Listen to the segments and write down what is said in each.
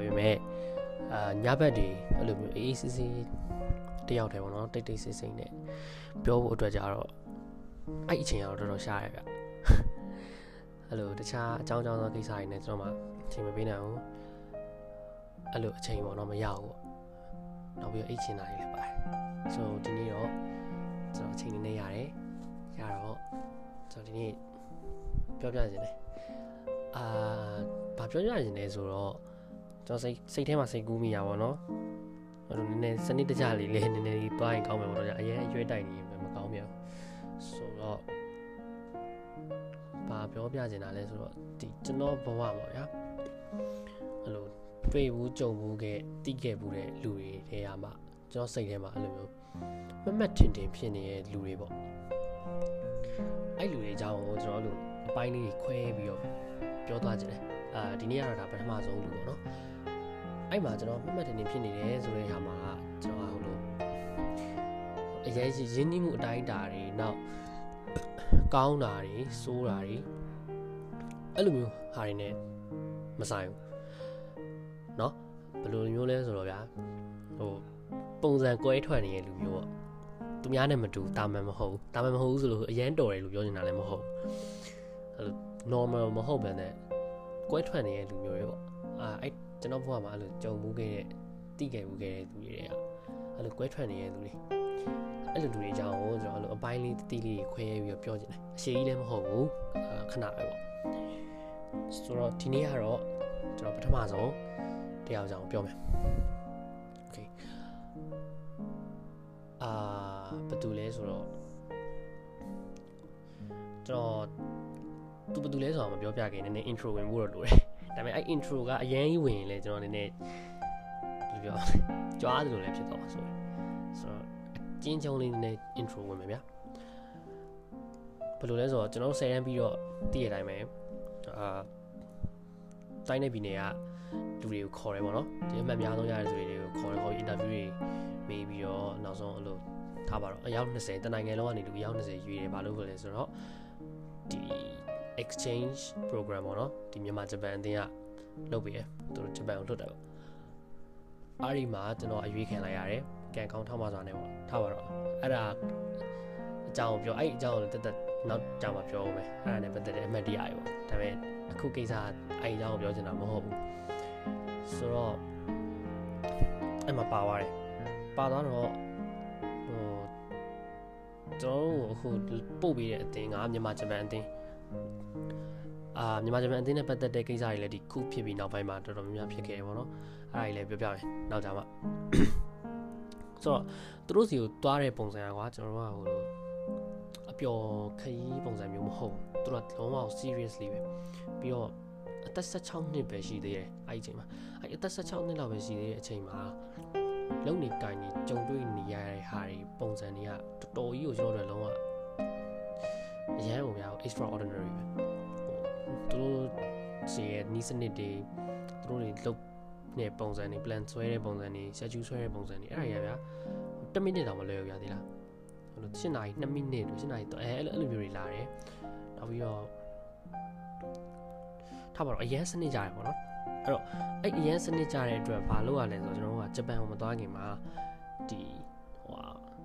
ပေမဲ့အာညဘက်တွေအဲ့လိုမျိုးအေးအေးဆေးဆေးတယောက်တည်းပေါ့နော်တိတ်တိတ်ဆိတ်ဆိတ်နဲ့ပြောဖို့အတွက်ကြတော့အဲ့အချိန်ကတော့တော်တော်ရှားရဗျအဲ့လိုတခြားအကြောင်းအကြောင်းသောကိစ္စတွေနဲ့ကျွန်တော်မှအချိန်မပေးနိုင်ဘူးအဲ့လိုအချိန်ပေါ့နော်မရဘူးပေါ့နောက်ပြီးတော့အိတ်ချင်တာတွေလည်းပါတယ်ဆိုဒီနေ့တော့ကျွန်တော်အချိန်နည်းနည်းရတယ်ရတော့ကျွန်တော်ဒီနေ့ပြောပြခြင်းတယ်အာဘာပြောပြခြင်းလဲဆိုတော့ ကျွန်တော်စိတ်စိတ်ထဲမှာစိတ်ကူးမိရပါတော့အဲ့လိုနည်းနည်းစနစ်တကျလေးလေးနည်းနည်းလေးတွားရင်ကောင်းမယ်ပေါ့တော့အရင်အရွယ်တိုက်နေရင်မကောင်းပြန်ဆိုတော့ဘာပြောပြခြင်းတာလဲဆိုတော့ဒီကျွန်တော်ဘဝပေါ့ဗျာအဲ့လိုတွေ့ဘူးကြုံဘူးခဲ့တိခဲ့ဘူးတဲ့လူတွေထဲရမှာကျွန်တော်စိတ်ထဲမှာအဲ့လိုမျိုးမမတ်တင်တင်ဖြစ်နေတဲ့လူတွေပေါ့အဲ့လူတွေအကြောင်းကိုကျွန်တော်တို့အပိုင်းလေးခွဲပြီးတော့ပြောသွားကြတယ်အာဒီနေ့ကတော့ဒါပထမဆုံးလူပေါ့နော် အဲ့မှာကျွန်တော်မမတ်တင်တင်ဖြစ်နေတယ်ဆိုတဲ့ဟာမှာကျွန်တော်ဟိုလိုအရေးကြီးရင်းနှီးမှုအတိုင်းတာတွေနောက်ကောင်းတာတွေစိုးတာတွေအဲ့လိုမျိုးဟာတွေ ਨੇ မဆိုင်ဘူးเนาะဘယ်လိုမျိုးလဲဆိုတော့ဗျာဟိုပုံစံကွဲထွက်နေတဲ့လူမျိုးပေါ့သူများနဲ့မတူတာမန်မဟုတ်တာမန်မဟုတ်ဘူးဆိုလို့အရန်တော်တယ်လို့ပြောနေတာလည်းမဟုတ်အဲ့လို normal မဟုတ်ဘဲနဲ့ကွဲထွက်နေတဲ့လူမျိုးတွေပေါ့အာအဲ့ ကျွန်တော်ဘဝမှာအဲ့လိုကြုံမှုခဲ့တဲ့တိခဲ့မှုခဲ့တဲ့သူတွေကအဲ့လိုကွဲထွက်နေတဲ့လူတွေအဲ့လိုလူတွေအကြောင်းကိုကျွန်တော်အဲ့လိုအပိုင်းလေးတီးလေးခွဲပြီးတော့ပြောချင်တယ်အရှိကြီးလည်းမဟုတ်ဘူးခဏပဲပေါ့ဆိုတော့ဒီနေ့ကတော့ကျွန်တော်ပထမဆုံးတရားအကြောင်းပြောမယ်โอเคအာဘာတူလဲဆိုတော့ကျွန်တော် သူဘာတူလဲဆိုတော့မပြောပြခင်နည်းနည်း intro ဝင်ဖို့တော့လိုတယ်ဒါပေမဲ့အဲ့ intro ကအရန်ကြီးဝင်ရင်လေကျွန်တော်နည်းနည်းဘယ်လိုပြောကြွားတယ်လို့လည်းဖြစ်တော့ဆိုဆိုတော့ကျင်းချုံလေးနည်းနည်း intro ဝင်မယ်ဗျာဘယ်လိုလဲဆိုတော့ကျွန်တော်ဆယ်ရန်ပြီးတော့တည့်ရတိုင်းပဲအာတိုင်းနေပြည်နယ်ကလူတွေကိုခေါ်တယ်ပေါ့နော်ဒီအမှတ်များဆုံးရတဲ့သူတွေကိုခေါ်တယ်ခေါ်ပြီး interview တွေမေးပြီးတော့နောက်ဆုံးအဲ့လိုထားပါတော့အယောက်20တနိုင်ငံလုံးကနေလူအယောက်20ရွေးတယ်ဘာလို့လဲဆိုတော့ဒီ exchange program ပေါ့နော်ဒီမြန်မာဂျပန်အသင်းကလုပ်ပြီးရသူတို့ဂျပန်ကိုလွတ်တယ်ပေါ့အဲ့ဒီမှာကျွန်တော်အရွေးခံလိုက်ရတယ်ကန်ကောင်းထောက်မှစွာနဲ့ပေါ့ထားပါတော့အဲ့ဒါအကြောင်းပြောအဲ့အကြောင်းကိုတက်တက်နောက်ကြောင်မှပြောအောင်မယ်အဲ့ဒါနဲ့ပတ်သက်တဲ့အမှတ်တရတွေပေါ့ဒါပေမဲ့အခုကိစ္စအဲ့အကြောင်းကိုပြောချင်တာမဟုတ်ဘူးဆိုတော့အဲ့မှာပါသွားတယ်ပါသွားတော့ဟိုကျွန်တော်တို့အခုပို့ပေးတဲ့အတင်းကမြန်မာဂျပန်အတင်း အာမြန်မာဂျပန်အတင်းနဲ့ပတ်သက်တဲ့ကိစ္စတွေလည်းဒီခုဖြစ်ပြီးနောက်ပိုင်းမှာတော်တော်များများဖြစ်ခဲ့တယ်ပေါ့နော်အဲ့ဒါကြီးလည်းပြောပြမယ်နောက်ကြမှာဆိုတော့သူတို့စီကိုတွားတဲ့ပုံစံကွာကျွန်တော်တို့ကဟိုလိုအပျော်ခရီးပုံစံမျိုးမဟုတ်ဘူးသူတို့ကလုံးဝ seriously ပဲပြီးတော့အသက်16နှစ်ပဲရှိသေးတယ်အဲ့ဒီအချိန်မှာအဲ့အသက်16နှစ်လောက်ပဲရှိသေးတဲ့အချိန်မှာလုံနေကိုင်နေကြုံတွေ့နေရတဲ့ဟာတွေပုံစံတွေကတော်တော်ကြီးကိုကျွန်တော်တို့လုံးဝအရန်ဟိုဗျာ extraordinary ပဲဟို သူတို့စီရဲ့နီးစနစ်တွေသူတို့တွေလုတ်နေပုံစံတွေ plan ဆွဲတဲ့ပုံစံတွေ schedule ဆွဲတဲ့ပုံစံတွေအဲ့ဒါကြီးဗျာ10မိနစ်တောင်မလွယ်ဘူးဗျာဒီလားဟို7နာရီ2မိနစ်7နာရီတော့အဲအဲ့လိုမျိုးတွေလာတယ်နောက်ပြီးတော့ထားပါတော့အရန်စနစ်ကြတယ်ပေါ့နော်အဲ့တော့အဲ့အရန်စနစ်ကြတဲ့အတွက်ဘာလို့ရလဲဆိုတော့ကျွန်တော်တို့ကဂျပန်ကိုမသွားခင်မှာဒီဟို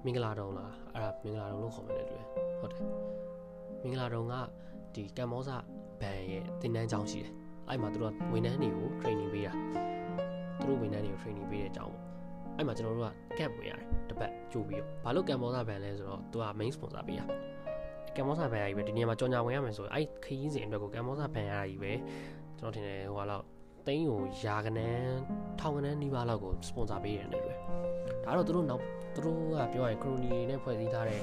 မင်္ဂလာတုံလားအဲ့ဒါမင်္ဂလာတုံလို့ခေါ်မယ်လေတွေ့ဟုတ်တယ်မင်္ဂလာတုံကဒီကမ္ဘောဇ ဘန်ရဲ့တင်တန်းကျောင်းရှိတယ်အဲ့မှာတို့ကဝန်ထမ်းတွေကို training ပေးတာသူတို့ဝန်ထမ်းတွေကို training ပေးတဲ့အကြောင်းပေါ့အဲ့မှာကျွန်တော်တို့က camp ဝင်ရတယ်တပတ်ကြိုးပြီးတော့ဘာလို့ကမ္ဘောဇဘန်လဲဆိုတော့သူက main sponsor ပေးတာကမ္ဘောဇဘန်ရကြီးပဲဒီနေရာမှာကြော်ညာဝင်ရမယ်ဆိုရင်အဲ့ခရီးစဉ်အတွက်ကိုကမ္ဘောဇဘန်ရကြီးပဲကျွန်တော်ထင်တယ်ဟိုကတော့သိန်းကိုယာကနန်းထောင်ကနန်းနီးပါးလောက်ကိုစပွန်ဆာပေးရတယ်တွေ့ဒါတော့သူတို့နောက်သူတို့ကပြောရရင်ခရိုနီနဲ့ဖွဲ့စည်းထားတဲ့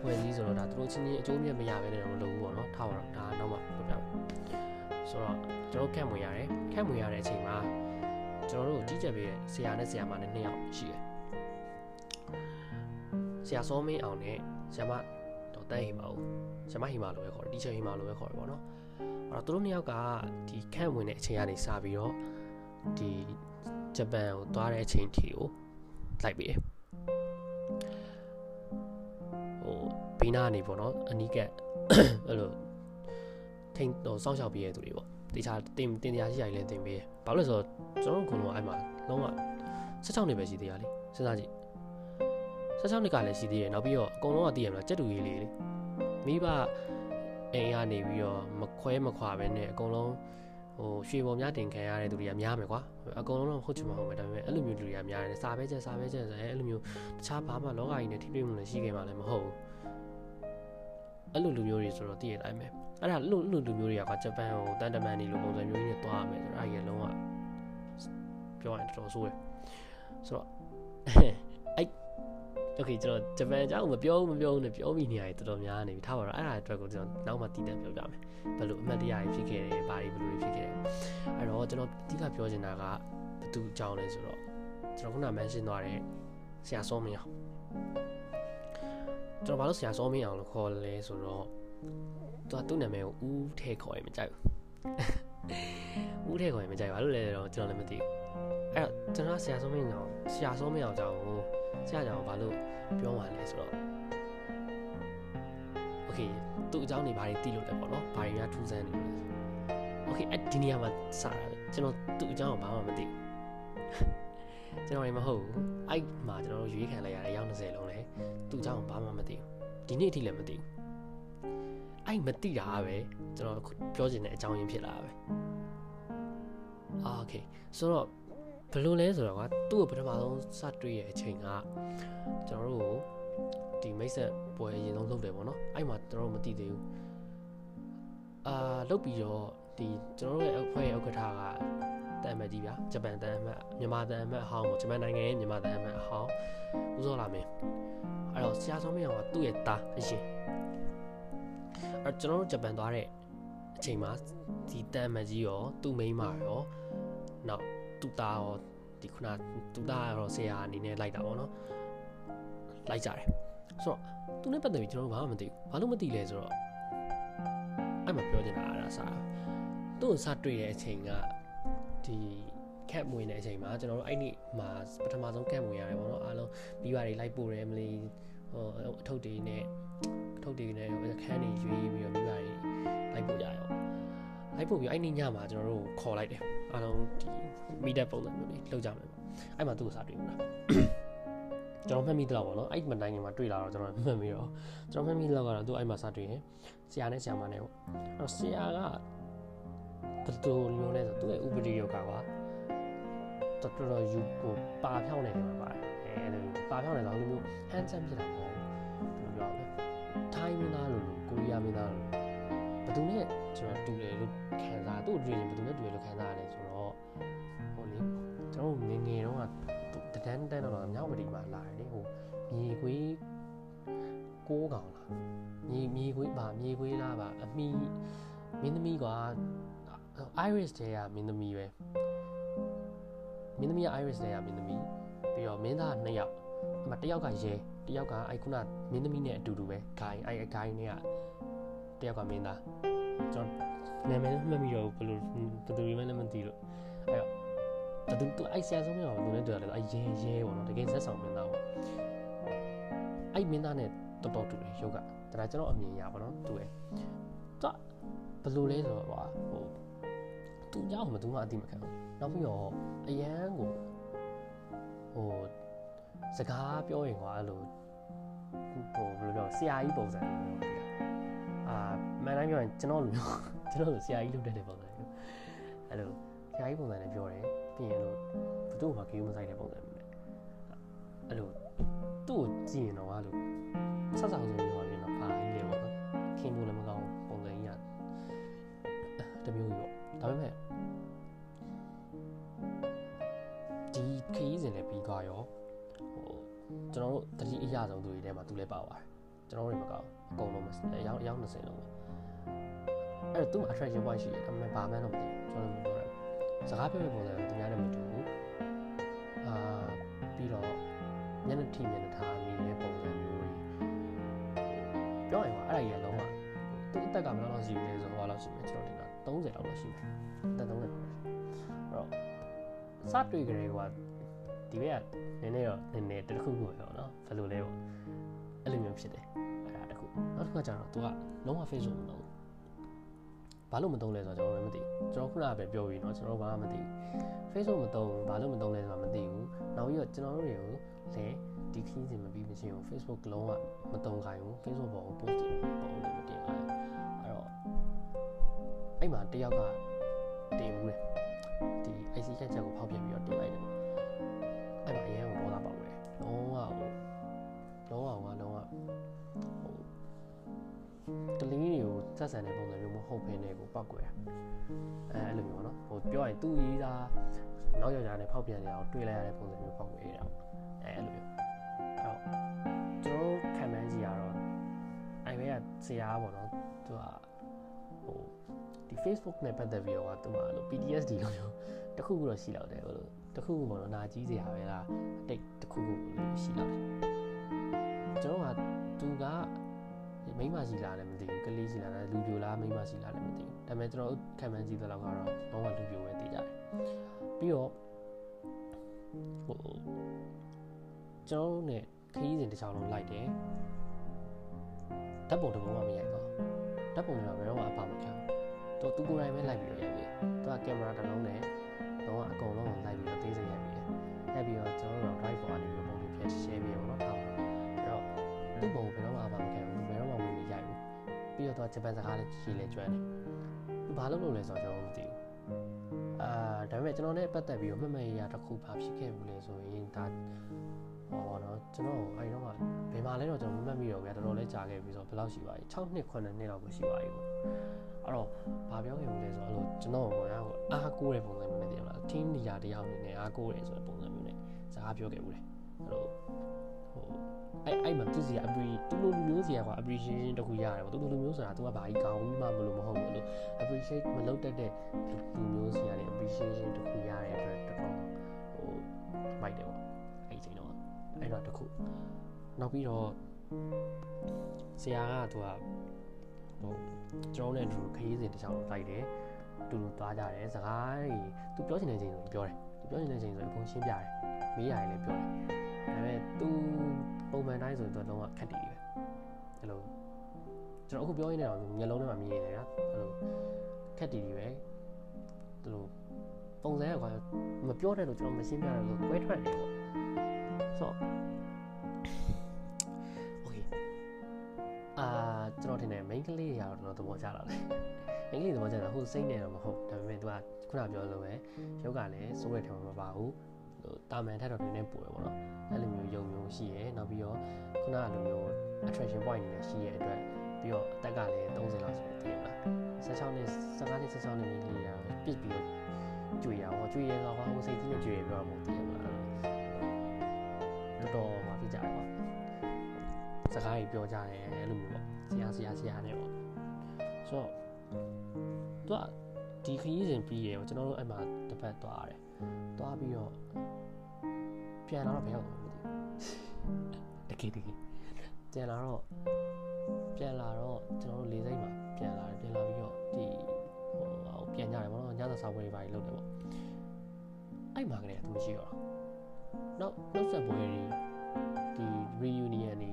ဖွဲ့စည်းဆိုတော့ဒါသူတို့ချင်းချင်းအကျိုးမြတ်မရဘဲနဲ့တော့မလုပ်ဘူးပေါ့နော်ထားပါတော့ဒါနောက်မှပြောပြမယ် ဆိုတော့ကျွန်တော်ကန့်ဝင်ရတယ်ကန့်ဝင်ရတဲ့အချိန်မှာကျွန်တော်တို့ကြီးကြပ်ပေးတဲ့ဆရာနဲ့ဆရာမနဲ့နှစ်ယောက်ရှိတယ်ဆရာစောမင်းအောင်နဲ့ဆရာမတော့တန်းဟိမာဦးဆရာမဟိမာလို့ပဲခေါ်တယ်တီချာဟိမာလို့ပဲခေါ်တယ်ပေါ့နော်အဲ့တော့သူတို့နှစ်ယောက်ကဒီခန့်ဝင်တဲ့အချိန်ကနေစပြီးတော့ဒီဂျပန်ကိုသွားတဲ့အချိန်ထီကိုလိုက်ပြီးတယ်ဟိုဘေးနားနေပေါ့နော်အနီးကပ်အဲ့လိုတ ထိန်ဟိုစောင့်ရှောက်ပေးရတဲ့သူတွေပေါ့တေချာတင်တင်တရားရှိရလည်းတင်ပေးရဘာလို့လဲဆိုတော့ကျွန်တော်တို့ကတော့အဲ့မှာလုံးဝ16နှစ်ပဲရှိသေးရလေစဉ်းစားကြည့်16နှစ်ကလည်းရှိသေးတယ်နောက်ပြီးတော့အကုန်လုံးကတည်ရမလားကြက်တူကြီးလေးလေမိဘအိမ်ကနေပြီးတော့မခွဲမခွာပဲနဲ့အကုန်လုံးဟိုရွှေပေါ်များတင်ခံရတဲ့သူတွေကများမယ်ကွာအကုန်လုံးတော့ဟုတ်ချင်မှာဟုတ်မယ်ဒါပေမဲ့အဲ့လိုမျိုးလူတွေကများတယ်စာပဲချက်စာပဲချက်ဆိုရင်အဲ့လိုမျိုးတခြားဘာမှလောကကြီးနဲ့ထိတွေ့မှုလည်းရှိခဲ့မှလည်းမဟုတ်ဘူး အဲ့လိုလူမျိုးတွေဆိုတော့တည်ရတိုင်းပဲအဲ့ဒါလူလူလူမျိုးတွေကကဂျပန်ကိုတန်တမန်နေလိုပုံစံမျိုးကြီးနဲ့တွားရမယ်ဆိုတော့အဲ့ဒီလုံးဝပြောရင်တော်တော်ဆိုးတယ်ဆိုတော့အဲ့ Okay ကျွန်တော်ဂျပန်အကြောင်းမပြောဘူးမပြောဘူးနဲ့ပြောမိနေရတယ်တော်တော်များနေပြီထားပါတော့အဲ့ဒါအတွက်ကိုကျွန်တော်နောက်မှတည်တတ်ပြောပြမယ်ဘယ်လိုအမှတ်တရတွေဖြစ်ခဲ့တယ်ဘာတွေဘယ်လိုတွေဖြစ်ခဲ့တယ်အဲ့တော့ကျွန်တော်အဓိကပြောချင်တာကဘသူအကြောင်းလဲဆိုတော့ကျွန်တော်ခုန mention သွားတဲ့ဆရာစောမင်းအောင် ကျွန်တော်ဘာလို့ဆရာစောမင်းအောင်လို့ခေါ်လဲဆိုတော့သူကသူ့နာမည်ကိုဦးထဲခေါ်ရင်မကြိုက်ဘူးဦးထဲခေါ်ရင်မကြိုက်ဘာလို့လဲတော့ကျွန်တော်လည်းမသိဘူးအဲ့တော့ကျွန်တော်ဆရာစောမင်းအောင်ဆရာစောမင်းအောင်ကြောင့်ဆရာကြောင့်ဘာလို့ပြောမှလဲဆိုတော့ Okay သူ့အကြောင်းတွေဘာတွေသိလို့လဲပေါ့နော်ဘာတွေများထူးဆန်းနေလဲ Okay အဲ့ဒီနေရာမှာစတာကျွန်တော်သူ့အကြောင်းကိုဘာမှမသိဘူး ကျွန်တော်လည်းမဟုတ်ဘူးအဲ့မှာကျွန်တော်တို့ရွေးခံလိုက်ရတဲ့ရောက်20လုံးလဲသူ့အကြောင်းကိုဘာမှမသိဘူးဒီနေ့အထိလည်းမသိဘူးအဲ့မသိတာပဲကျွန်တော်ပြောချင်တဲ့အကြောင်းရင်းဖြစ်လာတာပဲအာ Okay ဆိုတော့ဘယ်လိုလဲဆိုတော့ကသူ့ကိုပထမဆုံးစတွေ့ရဲ့အချိန်ကကျွန်တော်တို့ဒီမိတ်ဆက်ပွဲအရင်ဆုံးလုပ်တယ်ပေါ့နော်အဲ့မှာကျွန်တော်တို့မသိသေးဘူးအာလုပ်ပြီးတော့ဒီကျွန်တော်တို့ရဲ့အဖွဲ့ရဲ့ဥက္ကဋ္ဌက တန်မတ်ကြီးဗျာဂျပန်တန်မတ်မြန်မာတန်မတ်အဟောင်းပေါ့ဂျပန်နိုင်ငံရဲ့မြန်မာတန်မတ်အဟောင်းဦးစောလာမင်းအဲ့တော့ဆရာဆောင်မင်းအောင်ကသူ့ရဲ့သားအရင်အဲ့ကျွန်တော်တို့ဂျပန်သွားတဲ့အချိန်မှာဒီတန်မတ်ကြီးရောသူ့မိန်းမရောနောက်သူ့သားရောဒီခုနသူ့သားရောဆရာအနေနဲ့လိုက်တာပေါ့နော်လိုက်ကြတယ်ဆိုတော့သူနဲ့ပတ်သက်ပြီးကျွန်တော်တို့ဘာမှမသိဘူးဘာလို့မသိလဲဆိုတော့အဲ့မှာပြောနေတာအဲ့ဒါစားသူ့ကိုစတွေ့တဲ့အချိန်က ဒီကက်မွေနေတဲ့အချိန်မှာကျွန်တော်တို့အဲ့ဒီမှာပထမဆုံးကက်မွေရတယ်ပေါ့နော်အားလုံးပြီးပါတွေလိုက်ပို့တယ်မလီဟိုအထုပ်တွေနဲ့အထုပ်တွေနဲ့ခန်းတွေရွေးပြီးတော့ပြီးပါတွေလိုက်ပို့ကြရောလိုက်ပို့ပြီးအဲ့ဒီညမှာကျွန်တော်တို့ခေါ်လိုက်တယ်အားလုံးဒီမိတဲ့ပုံစံမျိုးလေးလောက်ကြမယ်ပေါ့အဲ့မှာသူ့ကိုစတွေ့ဘူးလားကျွန်တော်မှတ်မိတော့ဗောနော်အဲ့မနိုင်ငံမှာတွေ့လာတော့ကျွန်တော်မှတ်မိတော့ကျွန်တော်မှတ်မိတော့ကတော့သူအဲ့မှာစတွေ့ရင်ဆရာနဲ့ဆရာမနဲ့ပေါ့အဲ့တော့ဆရာက ဘယ်လိုမျိုးလဲဆိုသူ့ရဲ့ဥပဒေယောဂကွာတော်တော်ယူကိုပါဖြောင်းနေတယ်မှာပါတယ်အဲအဲ့လိုပါဖြောင်းနေတော့လူမျိုးဟန်ဆမ်ဖြစ်တာပေါ့ဘယ်လိုပြောလဲထိုင်းမင်းသားလိုလိုကိုရီးယားမင်းသားလိုဘယ်သူနဲ့ကျွန်တော်တူတယ်လို့ခံစားသူ့တွေ့ရင်ဘယ်သူနဲ့တူတယ်လို့ခံစားရတယ်ဆိုတော့ဟိုလေကျွန်တော်ငငယ်တုန်းကတန်းတန်းတော့မြောက်ပတိမှာလာတယ်ဟိုမြေခွေးကိုးကောင်လားမြေမြေခွေးပါမြေခွေးလားပါအမီမင်းသမီးကွာ iris တဲ့ကမင်းသမီးပဲမင်းသမီးက iris တဲ့ကမင်းသမီးပြီးတော့မင်းသားနှစ်ယောက်အမတယောက်ကရဲတယောက်ကအဲ့ခုနမင်းသမီးနဲ့အတူတူပဲ gain အဲ့ gain နဲ့ကတယောက်ကမင်းသားကျွန်တော်နာမည်မှတ်မိတော့ဘယ်လိုဘယ်သူမှလည်းမသိလို့အဲ့တော့ဘယ်သူသူအဲ့ဆရာဆုံးမရောဘယ်သူနဲ့တွေ့ရလဲအဲ့ရဲရဲပေါ့နော်တကယ်ဇက်ဆောင်မင်းသားပေါ့အဲ့မင်းသားနဲ့တော်တော်တူတယ်ယောဂဒါကျွန်တော်အမြင်ရပါတော့တူတယ်သူဘယ်လိုလဲဆိုတော့ဟို သူเจ้าမသူမှအတိမခံဘူးနောက်ပြီးတော့အရန်ကိုဟိုစကားပြောရင်ကွာအဲ့လိုဟိုဘယ်လိုပြောဆရာကြီးပုံစံမျိုးပေါ့အာမှန်တိုင်းပြောရင်ကျွန်တော်လူမျိုးကျွန်တော်လူဆရာကြီးလုပ်တတ်တဲ့ပုံစံမျိုးအဲ့လိုဆရာကြီးပုံစံနဲ့ပြောတယ်ပြီးရင်လို့ဘသူ့မှာကေးမဆိုင်တဲ့ပုံစံမျိုးနဲ့အဲ့လိုသူ့ကိုကြည့်ရင်တော့အဲ့လိုဆက်ဆောင်ဆုံးပြောရင်တော့ဘာကြီးလဲပေါ့နော်ခင်ဖို့လည်းမကောင်းပုံစံကြီးကတမျိုးကြီးပေါ့ ဒါပေမဲ့ဒီခရီးစဉ်လည်းပြီးသွားရောဟိုကျွန်တော်တို့တတိအရဆုံးသူတွေထဲမှာသူလည်းပါပါတယ်ကျွန်တော်တို့တွေမကောင်းအကုန်လုံးမအယောက်အယောက်20လုံးပဲအဲ့တော့သူ့ attraction point ရှိတယ်ဒါပေမဲ့ဘာမှန်းတော့မသိဘူးကျွန်တော်လည်းမပြောရဘူးစကားပြောတဲ့ပုံစံကသူများနဲ့မတူဘူးအာပြီးတော့မျက်နှာထိမျက်နှာထားနေတဲ့ပုံစံမျိုးတွေပြောရင်ကအဲ့ဒါကြီးကလုံးဝသူ့အသက်ကဘယ်လောက်ရှိပြီလဲဆိုတော့ဘာလို့ရှိမလဲကျွန်တော်တင်တာ 30လောက်တော့ရှိမယ်အသက်30လောက်ရှိအဲ့တော့စတွေ့ကြတဲ့ကွာဒီဘက်ကနည်းနည်းတော့နည်းနည်းတခုခုပဲပေါ့နော်ဘယ်လိုလဲပေါ့အဲ့လိုမျိုးဖြစ်တယ်အဲ့ဒါတခုနောက်တစ်ခါကျတော့ तू ကလုံးဝ Facebook မလုပ်ဘူး ဘာလို့မသုံးလဲဆိုတော့ကျွန်တော်လည်းမသိဘူးကျွန်တော်ခုနကပဲပြောပြီးเนาะကျွန်တော်ဘာမှမသိဘူး Facebook မသုံးဘူးဘာလို့မသုံးလဲဆိုတာမသိဘူးနောက်ပြီးတော့ကျွန်တော်တို့တွေကိုလည်းဒီခင်းစဉ်မပြီးမချင်းကို Facebook လုံးဝမသုံးခိုင်းဘူး Facebook ပေါ်ကို post တွေပုံတွေမတင်ခိုင်းအဲ့တော့ အဲ့မှာတယောက်ကတင်ဘူးတယ်ဒီ IC ကချက်ကိုဖောက်ပြန်ပြီးတော့တင်လိုက်တယ်အဲ့မှာအရင်ကဒေါသပေါက်တယ်လုံးဝဟိုလုံးဝကလုံးဝဟိုကလေးတွေကိုဆက်ဆံတဲ့ပုံစံမျိုးမဟုတ်ဘဲနဲ့ကိုပောက်ကွယ်အဲအဲ့လိုမျိုးပေါ့နော်ဟိုပြောရင်သူ့ရေးသားနောက်ယောက်ျားနဲ့ဖောက်ပြန်နေအောင်တွေးလိုက်ရတဲ့ပုံစံမျိုးပောက်ကွယ်နေတာပေါ့အဲအဲ့လိုမျိုးအဲ့တော့ကျွန်တော်ခံမှန်းကြီးကတော့အိုင်ဝဲကဇရာပေါ့နော်သူကဟို ဒီ Facebook နဲ့ပတ်သက်ပြီးတော့သူကလို့ PTSD လို့မျိုးတခုခုတော့ရှိလောက်တယ်ဟိုလိုတခုခုပေါ့နော်နာကြီးစရာပဲလားအတိတ်တခုခုလို့ရှိလောက်တယ်ကျွန်တော်ကသူကမိမရှိလားလည်းမသိဘူးကလေးရှိလားလည်းလူပြိုလားမိမရှိလားလည်းမသိဘူးဒါပေမဲ့ကျွန်တော်ခံမှန်းကြည့်တဲ့လောက်ကတော့တော့လူပြိုပဲသိကြတယ်ပြီးတော့ဟိုကျွန်တော်နဲ့ခရီးစဉ်တစ်ချောင်းလုံးလိုက်တယ်ဓာတ်ပုံတစ်ပုံမှမရိုက်တော့ဓာတ်ပုံတွေကဘယ်တော့မှအပါမခံ တော့သူကိုယ်တိုင်ပဲလိုက်ပြီးတော့ရိုက်ပြီသူကကင်မရာတစ်လုံးနဲ့တော့အကုန်လုံးကိုလိုက်ပြီးတော့သေးစိတ်ရိုက်ပြီးရိုက်ပြီးတော့ကျွန်တော်တို့ drive ပေါ်ကနေပြီးပုံတွေဖြည့် share ပြီးတော့ထားပါအဲ့တော့သူ့ပုံဘယ်တော့မှအပါမခံဘူးဘယ်တော့မှဝင်မရိုက်ဘူးပြီးတော့သူကဂျပန်စကားလည်းကြီးလည်းကျွမ်းတယ်သူဘာလုပ်လို့လဲဆိုတော့ကျွန်တော်မသိဘူးအာဒါပေမဲ့ကျွန်တော်နဲ့ပတ်သက်ပြီးတော့မှတ်မှတ်ရရတစ်ခုဘာဖြစ်ခဲ့ဘူးလဲဆိုရင်ဒါ ဟောပါတော့ကျွန်တော်အဲဒီတော့ကဘယ်မှာလဲတော့ကျွန်တော်မမှတ်မိတော့ဗျာတော်တော်လေးကြာခဲ့ပြီဆိုတော့ဘယ်လောက်ရှိပါလဲ6နှစ်9နှစ်လောက်ကိုရှိပါပြီပေါ့အဲ့တော့ဘာပြောခဲ့ဘူးလဲဆိုတော့အဲ့လိုကျွန်တော်ကဟိုအားကိုးတဲ့ပုံစံမျိုးနဲ့တည်မလား team leader တယောက်အနေနဲ့အားကိုးတယ်ဆိုတဲ့ပုံစံမျိုးနဲ့စကားပြောခဲ့ဘူးလေအဲ့လိုဟိုအဲ့အဲ့မှာသူစီက appre သူလိုလူမျိုးစီက appreciation တခုရတယ်ပေါ့သူလိုလူမျိုးဆိုတာ तू ကဘာကြီးကောင်းပြီးမှမလို့မဟုတ်ဘူးလို့ appreciate မလုပ်တတ်တဲ့လူမျိုးစီကနေ appreciation တခုရတဲ့အတွက်တော်တော်ဟိုမိုက်တယ်ပေါ့အဲ့ဒီချိန်တော့ အဲ့တော့တခုနောက်ပြီးတော့ဆရာကသူကဟိုကျွန်တော်နဲ့သူခရီးစဉ်တစ်ချောင်းလိုက်တယ်တူတူသွားကြတယ်စကားတွေသူပြောချင်တဲ့ချိန်ဆိုပြောတယ်သူပြောချင်တဲ့ချိန်ဆိုအကုန်ရှင်းပြတယ်မေးရတယ်လည်းပြောတယ်ဒါပေမဲ့သူပုံမှန်တိုင်းဆိုရင်သူလုံးဝခက်တည်တယ်အဲ့လိုကျွန်တော်အခုပြောရင်းနဲ့တော့မျိုးလုံးထဲမှာမြင်ရတယ်ကွာအဲ့လိုခက်တည်တည်ပဲသူတို့ ပုံစံကွာမပြောတဲ့လို့ကျွန်တော်မရှင်းပြတယ်လို့ကွဲထွက်နေပေါ့ဆိုတော့ okay အာကျွန်တော်ထင်တယ် main ကလေးတွေကတော့တော်တော်သဘောကျလာတယ် main ကလေးသဘောကျတာဟိုစိတ်နဲ့တော့မဟုတ်ဒါပေမဲ့ तू ကခုနပြောလို့ပဲယောဂလည်းစိုးရထဲမှာမပါဘူးဟိုတာမန်ထက်တော့နည်းနည်းပိုတယ်ပေါ့နော်အဲ့လိုမျိုးယုံမျိုးရှိရဲနောက်ပြီးတော့ခုနကလိုမျိုး attraction point တွေလည်းရှိရဲအတွက်ပြီးတော့အသက်ကလည်း30လောက်ဆိုတော့သိရမလား16နှစ်15နှစ်16နှစ်မိန်းကလေးကပြစ်ပြီးတော့ ကြွေရအောင်ကြွေရတော့ဟိုစိတ်ကြီးနဲ့ကြွေရပြောမှာသိရမလားတော်တော်ဟောဖြစ်ကြတယ်ပေါ့စကားကြီးပြောကြတယ်အဲ့လိုမျိုးပေါ့ဆရာဆရာဆရာနဲ့ပေါ့ဆိုတော့သူကဒီခရီးစဉ်ပြီးရေပေါ့ကျွန်တော်တို့အဲ့မှာတစ်ပတ်သွားရတယ်သွားပြီးတော့ပြန်လာတော့ဘယ်ရောက်တော့မသိဘူးတကယ်တကယ်ပြန်လာတော့ပြန်လာတော့ကျွန်တော်တို့လေးစိတ်မှာပြန်လာတယ်ပြန်လာပြီးတော့ဒီ ဟိုဟိုပြန်ကြတယ်ပေါ့နော်ညစာစာပွဲတွေပါလုပ်တယ်ပေါ့အဲ့မှာကလေးကသူမရှိတော့နောက်နောက်ဆက်ပွဲတွေဒီ reunion တွေ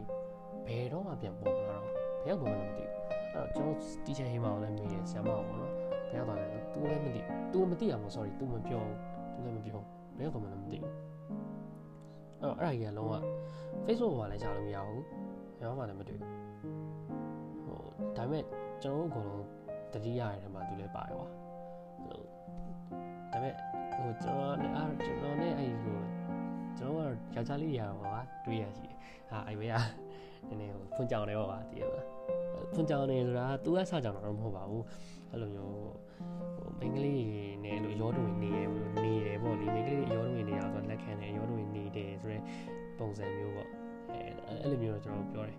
ဘယ်တော့မှပြန်ပေါ်လာတော့ဘယ်ရောက်တော့မှမသိဘူးအဲ့တော့ကျွန်တော်တီချာဟိမောင်လည်းမေးတယ်ဆရာမအောင်ပေါ့နော်ဘယ်ရောက်သွားလဲသူလည်းမသိသူမသိရမို့ sorry သူမပြောသူလည်းမပြောဘယ်ရောက်တော့မှလည်းမသိဘူးအဲ့တော့အဲ့ဒါကြီးကလုံးဝ Facebook ပေါ်မှာလည်းရှားလို့မရဘူးဘယ်မှလည်းမတွေ့ဘူးဟိုဒါပေမဲ့ကျွန်တော်တို့အကုန်လုံး တတိယရတဲ့မှာသူလည်းပါတယ်ကွာဟိုဒါပေမဲ့ဟိုကျွန်တော်နဲ့အားကျွန်တော်နဲ့အဲ့ဒီဟိုကျွန်တော်ကယောက်ျားလေးရပါကွာတွေ့ရရှိတယ်ဟာအဲ့ဘေးကနည်းနည်းဟိုဖွင့်ကြောင်နေပါပါတည်ရမလားဖွင့်ကြောင်နေဆိုတာ तू ကစကြောင်တော့မဟုတ်ပါဘူးအဲ့လိုမျိုးဟိုမိန်းကလေးနဲ့လို့ရောတွင်နေရနေတယ်ပေါ့လေမိန်းကလေးရောတွင်နေအောင်ဆိုလက်ခံတယ်ရောတွင်နေတယ်ဆိုတော့ပုံစံမျိုးပေါ့အဲအဲ့လိုမျိုးတော့ကျွန်တော်ပြောတယ်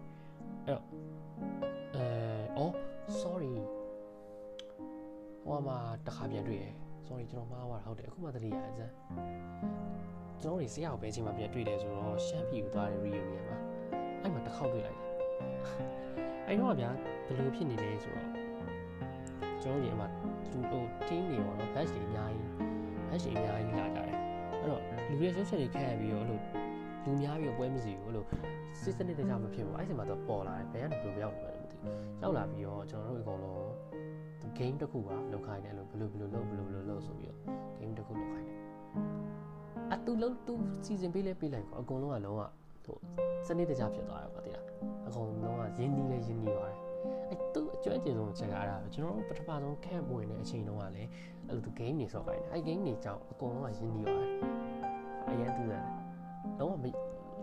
အဲ့တော့အဲအော် sorry ဟိုမှာတခါပြန်တွေ့ရယ် sorry ကျွန်တော်မှားသွားတာဟုတ်တယ်အခုမှသတိရအစမ်းကျွန်တော်တွေဆရာကိုဘယ်ချိန်မှပြန်တွေ့တယ်ဆိုတော့ရှမ်းပြည်ကိုသွားတဲ့ reunion မှာအဲ့မှာတစ်ခေါက်တွေ့လိုက်တယ်အဲ့တော့ဗျာဘယ်လိုဖြစ်နေလဲဆိုတော့ကျွန်တော်ဒီအမှလူဟို team တွေပေါ့နော် batch တွေအများကြီး batch တွေအများကြီးလာကြတယ်အဲ့တော့လူတွေဆက်ဆက်တွေခက်ရပြီးတော့အဲ့လိုလူများပြီးတော့ပွဲမစီဘူးအဲ့လိုစစ်စနစ်တကျမဖြစ်ဘူးအဲ့ဒီမှာတော့ပေါ်လာတယ်ဘယ်ကနေဘယ်လိုရောက်နေလဲမသိဘူးရောက်လာပြီးတော့ကျွန်တော်တို့အကုန်လုံး game တစ်ခုပါလောက်ခိုင်းတယ်လို့ဘယ်လိုဘယ်လိုလုပ်ဘယ်လိုဘယ်လိုလုပ်ဆိုပြီးတော့ game တစ်ခုလောက်ခိုင်းတယ်အတူလုံးတူစီစဉ်ပေးလဲပေးလိုက်ကောအကုန်လုံးကလုံးဝဟိုစနစ်တကျဖြစ်သွားတယ်ပေါ့တိလားအကုန်လုံးကရင်းနှီးလဲရင်းနှီးပါတယ်အဲ့သူအကျွမ်းကျင်ဆုံးချက်ကအဲ့ဒါပဲကျွန်တော်တို့ပထမဆုံး camp ဝင်တဲ့အချိန်တုန်းကလည်းအဲ့လိုသူ game တွေဆော့ခိုင်းတယ်အဲ့ game တွေကြောင့်အကုန်လုံးကရင်းနှီးပါတယ်အရင်သူတယ်လုံးဝမ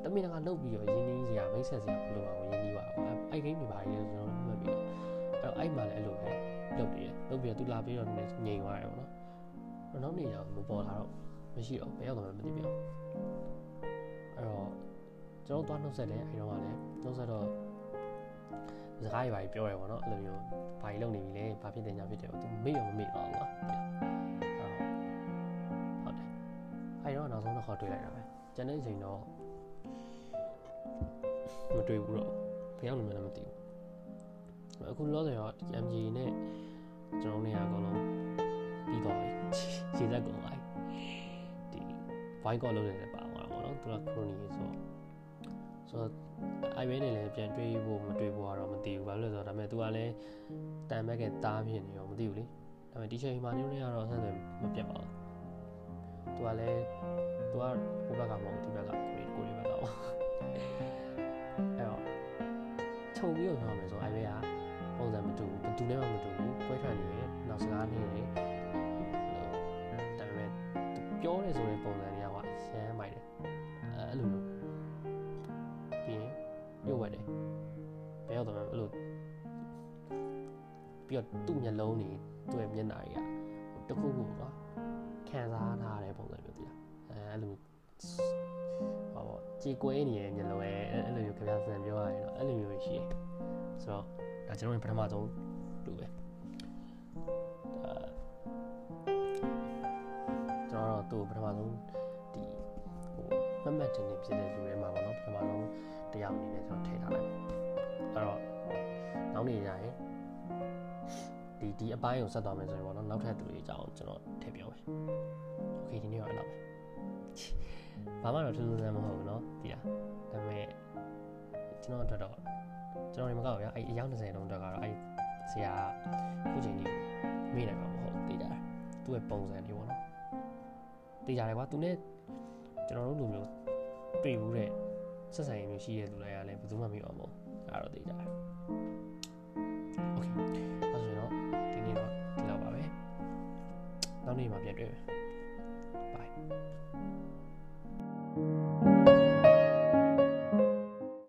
တမင်တကာလုတ်ပြီးတော့ရင်းနှီးစရာမိတ်ဆက်စရာဘယ်လိုအောင်ရင်းနှီးပါတော့အဲ့ game တွေပါတယ်ကျွန်တော်မှတ်ပြီးတော့အဲ့အဲ့မှာလည်းအဲ့လိုပဲ လုတ်ပြီးရလုတ်ပြီးတော့သူလာပြီးတော့ငြိမ်သွားတယ်ပေါ့နော်နောက်နေ့ကျတော့မပေါ်လာတော့မရှိတော့ဘယ်ရောက်တော့မှမသိပြန်အဲ့တော့ကျွန်တော်သွားနှုတ်ဆက်တယ်အဲ့တော့ကလည်းနှုတ်ဆက်တော့စကားတွေပါပြောရဲပေါ့နော်အဲ့လိုမျိုးဘာကြီးလုပ်နေပြီလဲဘာဖြစ်တယ်ညာဖြစ်တယ်ပေါ့သူမေ့ရောမမေ့ပါဘူးကွာအဲ့တော့ဟုတ်တယ်အဲ့တော့နောက်ဆုံးတော့ခေါ်တွေ့လိုက်တာပဲကျန်တဲ့အချိန်တော့မတွေ့ဘူးတော့ဘယ်ရောက်နေမှလည်းမသိဘူးအခုလောဆယ်တော့ MG နဲ့ ကျွန်တော်နေရာအကုန်လုံးပြီးသွားပြီခြေသက်ကုန်သွားပြီဒီ voice call လုပ်နေတဲ့ပါသွားတော့ဗောနော်သူက crony ဆိုဆိုတော့အိုင်ဝဲနေလည်းပြန်တွေးဖို့မတွေးဖို့ကတော့မသိဘူးဘာလို့လဲဆိုတော့ဒါပေမဲ့ तू ကလည်းတန်ဘက်ကတားဖြစ်နေရောမသိဘူးလေဒါပေမဲ့ဒီချိန်မှာနေနေရတော့ဆက်သွယ်မပြတ်ပါဘူး तू ကလည်း तू ကဟိုဘက်ကမဟုတ်ဒီဘက်ကကိုရီကိုရီဘက်ကပေါ့အဲ့တော့ခြုံပြီးတော့ပြောမယ်ဆိုအိုင်ဝဲကပုံစံမတူဘူးဘယ်သူနဲ့မှမတူဘူး ခွဲထွက်နေတယ်နောက်စကားနေတယ်ဒါပေမဲ့ပြောတယ်ဆိုတဲ့ပုံစံတွေကကအရမ်းမိုက်တယ်အဲ့လိုမျိုးပြီးရင်ရုပ်ဝက်တယ်ဘယ်ရောက်တော့မှအဲ့လိုပြီးတော့သူ့မျက်လုံးတွေသူ့ရဲ့မျက်နှာတွေကတခုခုကွာခံစားထားတဲ့ပုံစံမျိုးတည်လားအဲအဲ့လိုဟောပေါ့ကြေကွဲနေတဲ့မျက်လုံးရဲ့အဲ့လိုမျိုးကြပြစံပြောရရင်တော့အဲ့လိုမျိုးရှိတယ်ဆိုတော့ဒါကျွန်တော်ပထမဆုံး တော်တို့ပထမဆုံးဒီဟိုမမတ်တင်နေဖြစ်တဲ့လူတွေမှာပေါ့နော်ပထမဆုံးတရားအနေနဲ့ကျွန်တော်ထည့်ထားလိုက်အဲ့တော့နောက်နေကြရင်ဒီဒီအပိုင်းကိုဆက်သွားမယ်ဆိုရင်ပေါ့နော်နောက်ထပ်သူတွေအကြောင်းကျွန်တော်ထည့်ပြောမယ်โอเคဒီနေ့တော့အဲ့လောက်ပဲဘာမှတော့ထူးထူးဆန်းမဟုတ်ဘူးเนาะဒီလားဒါပေမဲ့ကျွန်တော်အတွက်တော့ကျွန်တော်နေမကောက်ရအဲ့အယောက်20လုံးအတွက်ကတော့အဲ့ဆရာခုချိန်ကြီးမေ့နိုင်မှာမဟုတ်သိကြတယ်သူ့ရဲ့ပုံစံတွေပေါ့နော် သိကြတယ်ကွာသူနဲ့ကျွန်တော်တို့လူမျိုးတွေ့ဘူးတဲ့ဆက်ဆံရေးမျိုးရှိတဲ့လူတွေကလည်းဘယ်သူမှမပြောမှာမဟုတ်အဲ့တော့သိကြတယ်โอเคအဲ့ဆိုတော့ဒီနေ့တော့ဒီလောက်ပါပဲနောက်နေ့မှပြန်တွေ့မယ် bye